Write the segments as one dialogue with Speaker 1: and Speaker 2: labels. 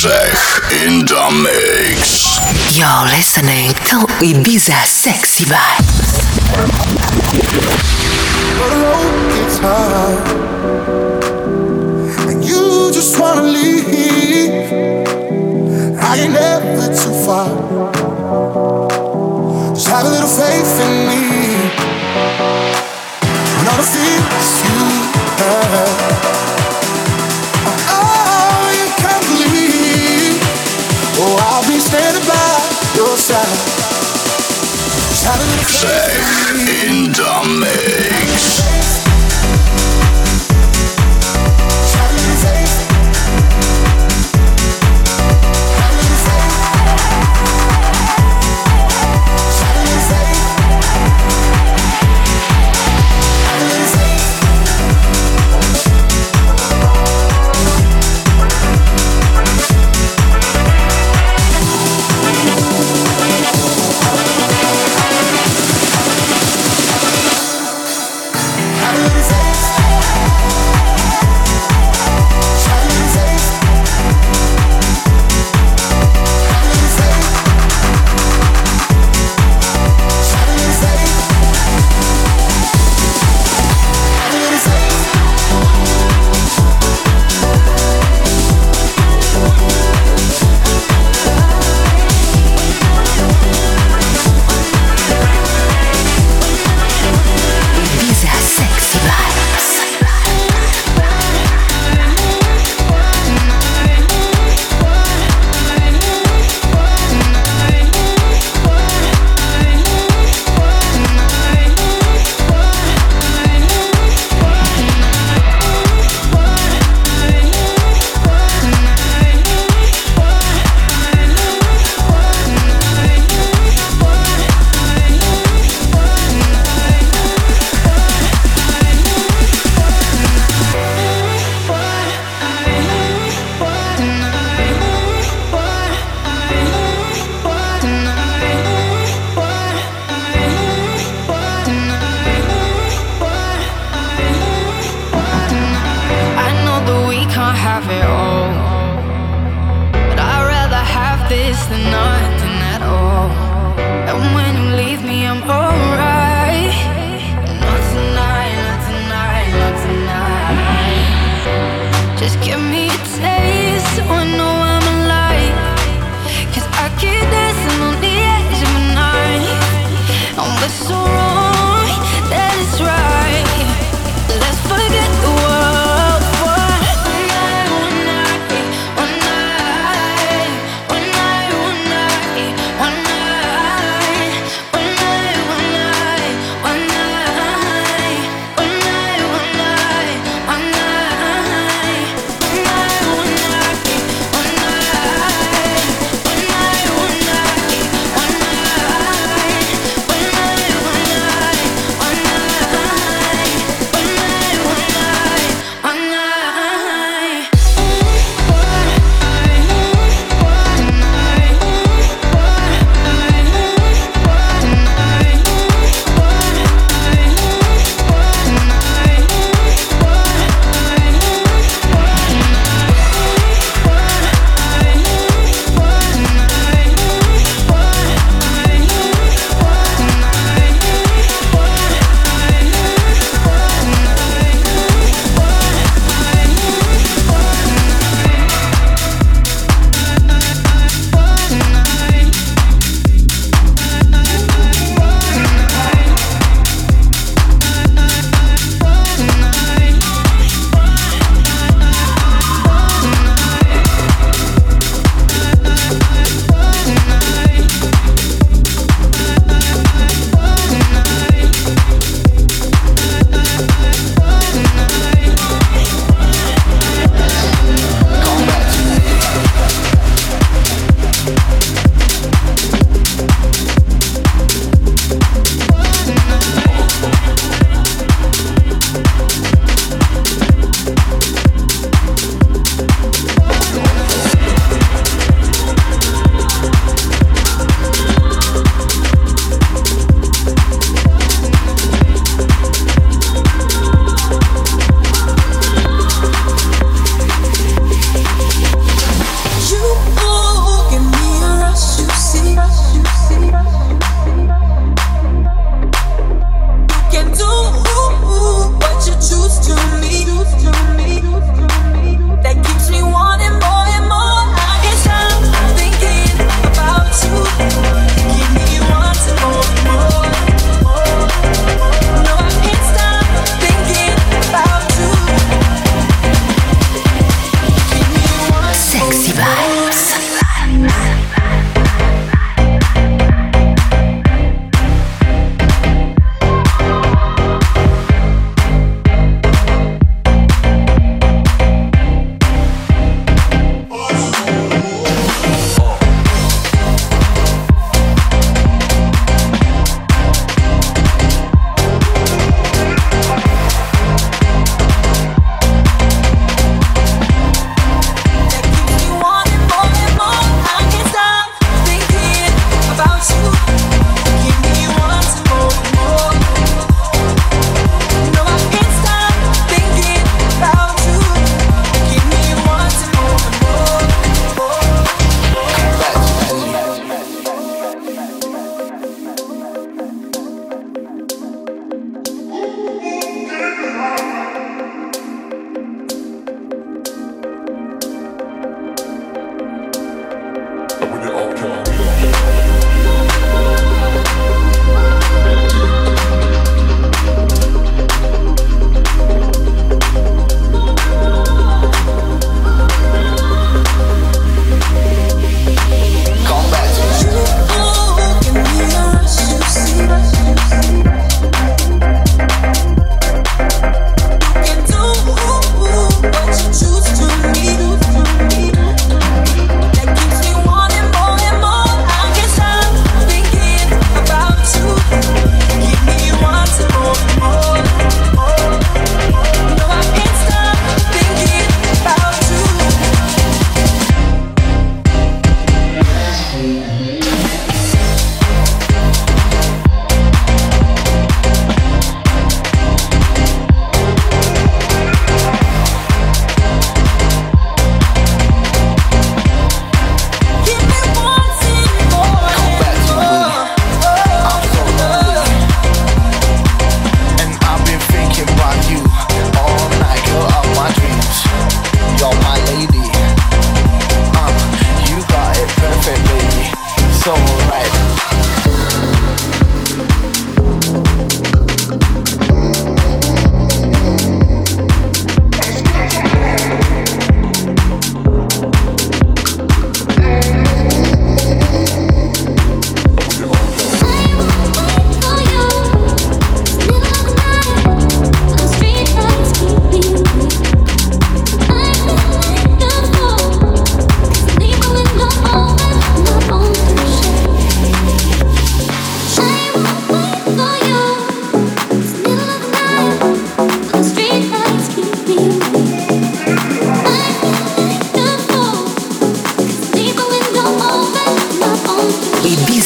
Speaker 1: Grzech in the mix.
Speaker 2: You're listening to Ibiza Sexy
Speaker 3: Vibe. It's hard. And you just wanna leave. I ain't too far. Music in the
Speaker 1: mix.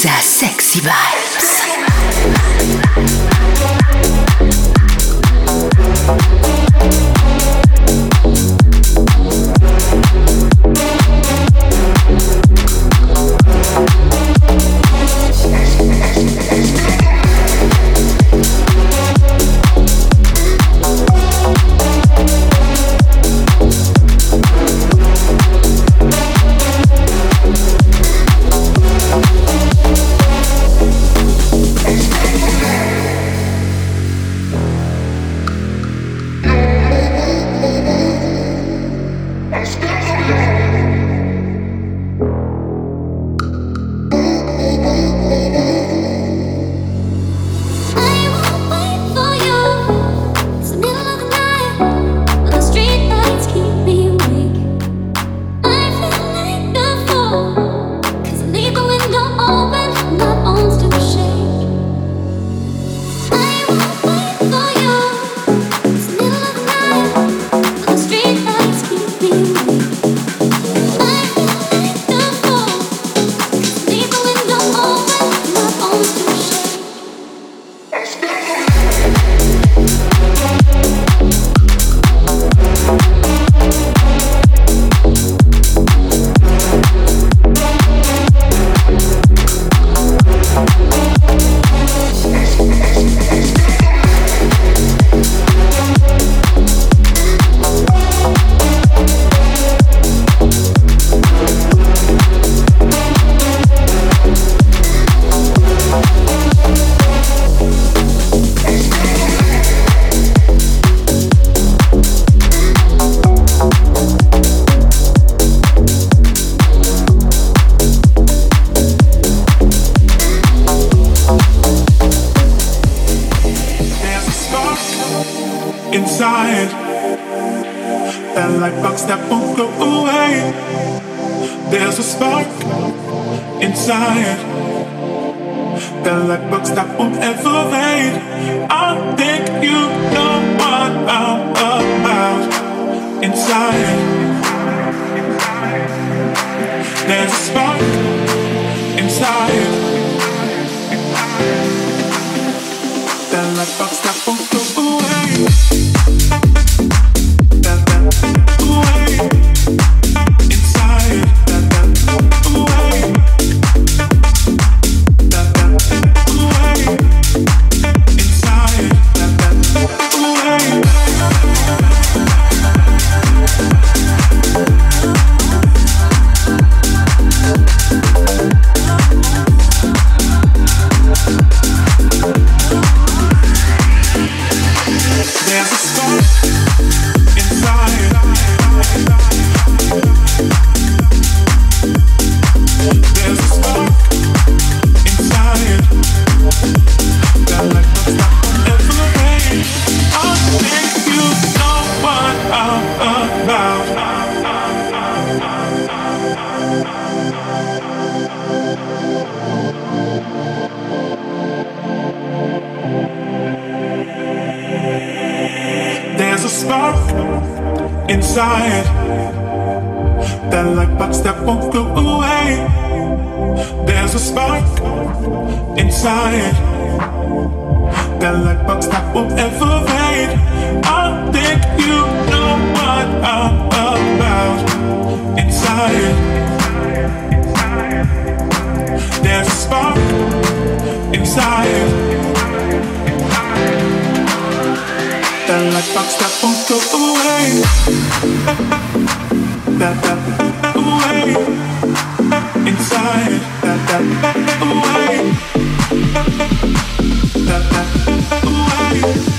Speaker 2: Mr. Sexy Vibes.
Speaker 4: There's a spark inside that
Speaker 5: lightbox that won't go away. There's a spark inside that lightbox that
Speaker 6: won't ever fade. I
Speaker 4: think you. About inside. There's a spark inside. That that won't go away. That away. Inside that away. That that
Speaker 7: away.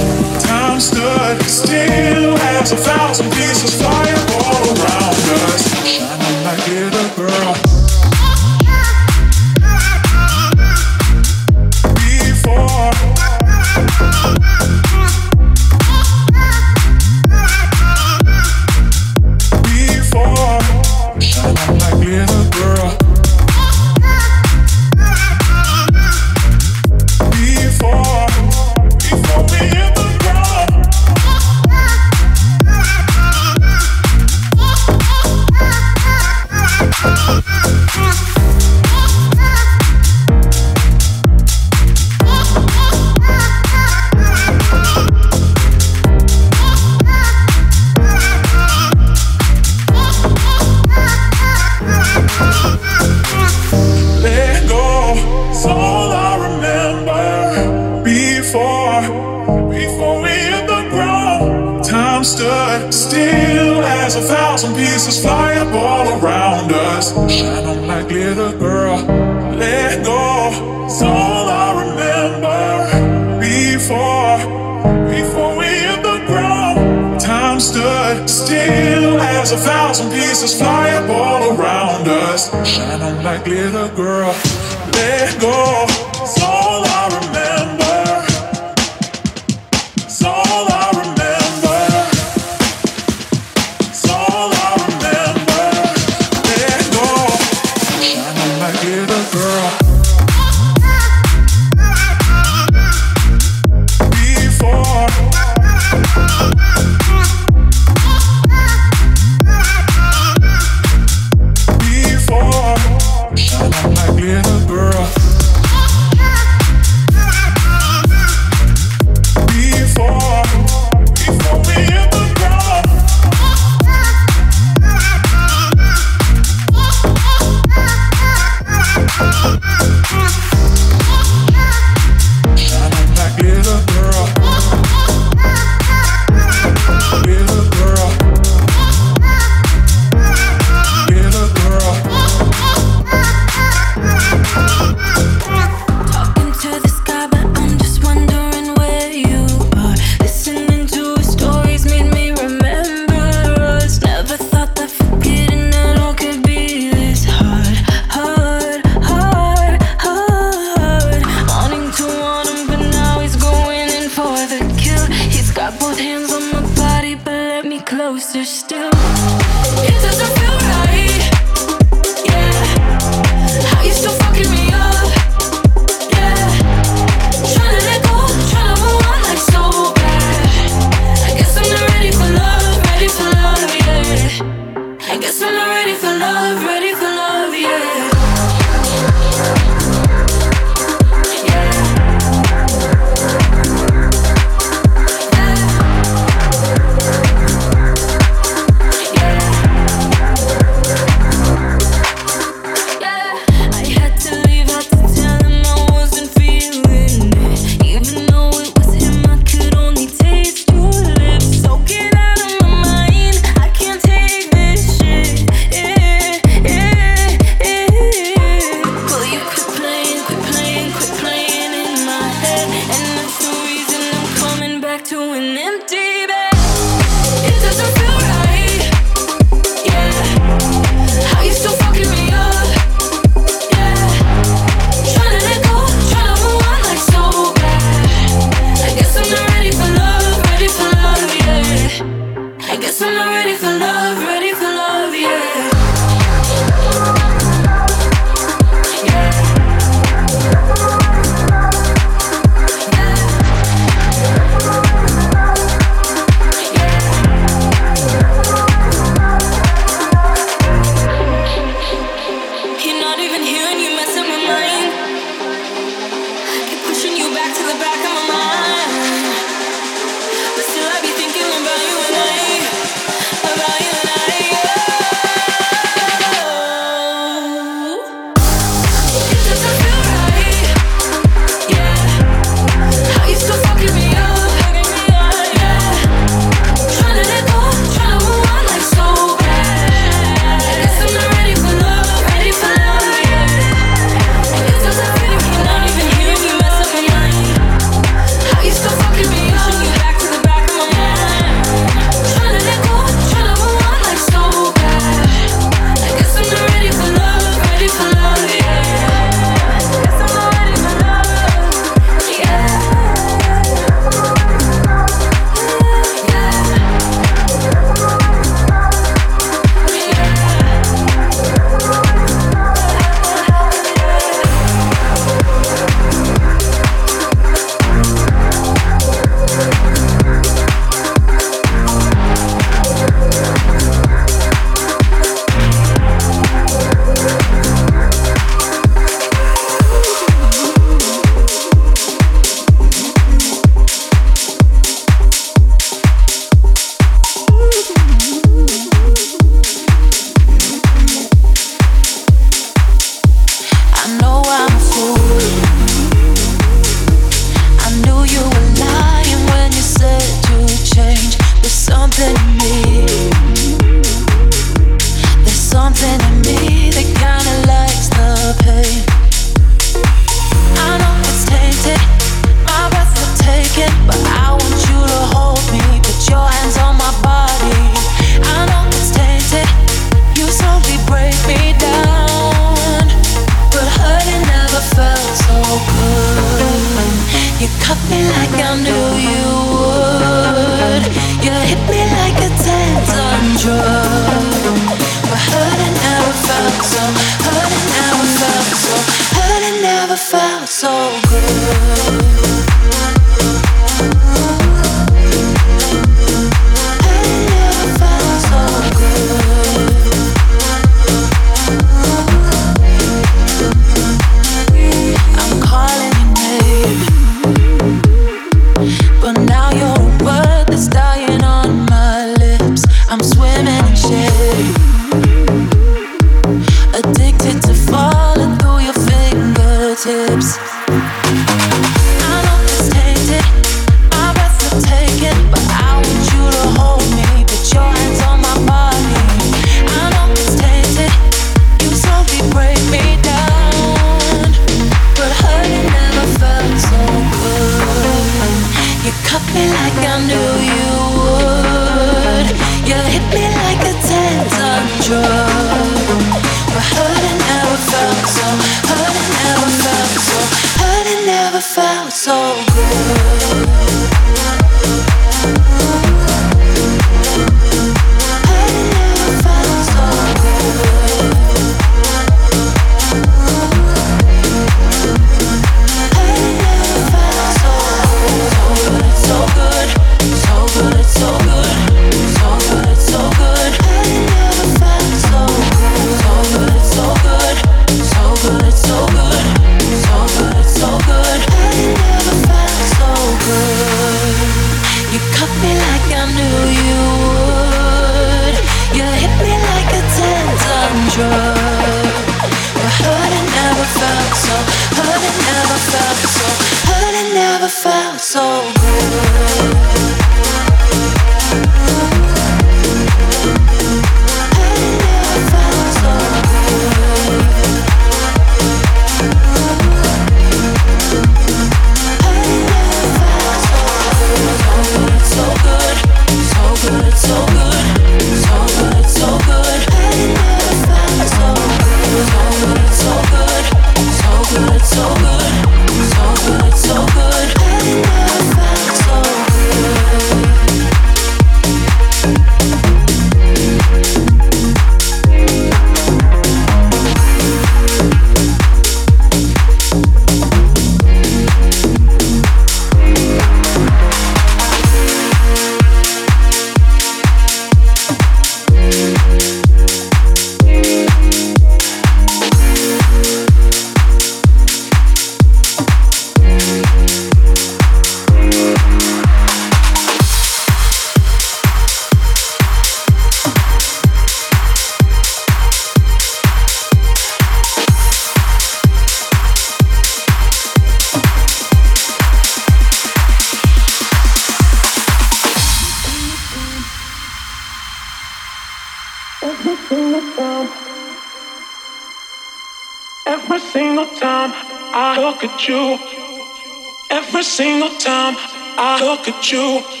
Speaker 7: single time I look at you.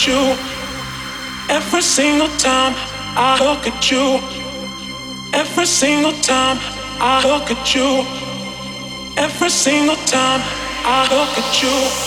Speaker 7: at you. Every single time I look at you. Every single time I look at you. Every single time I look at you.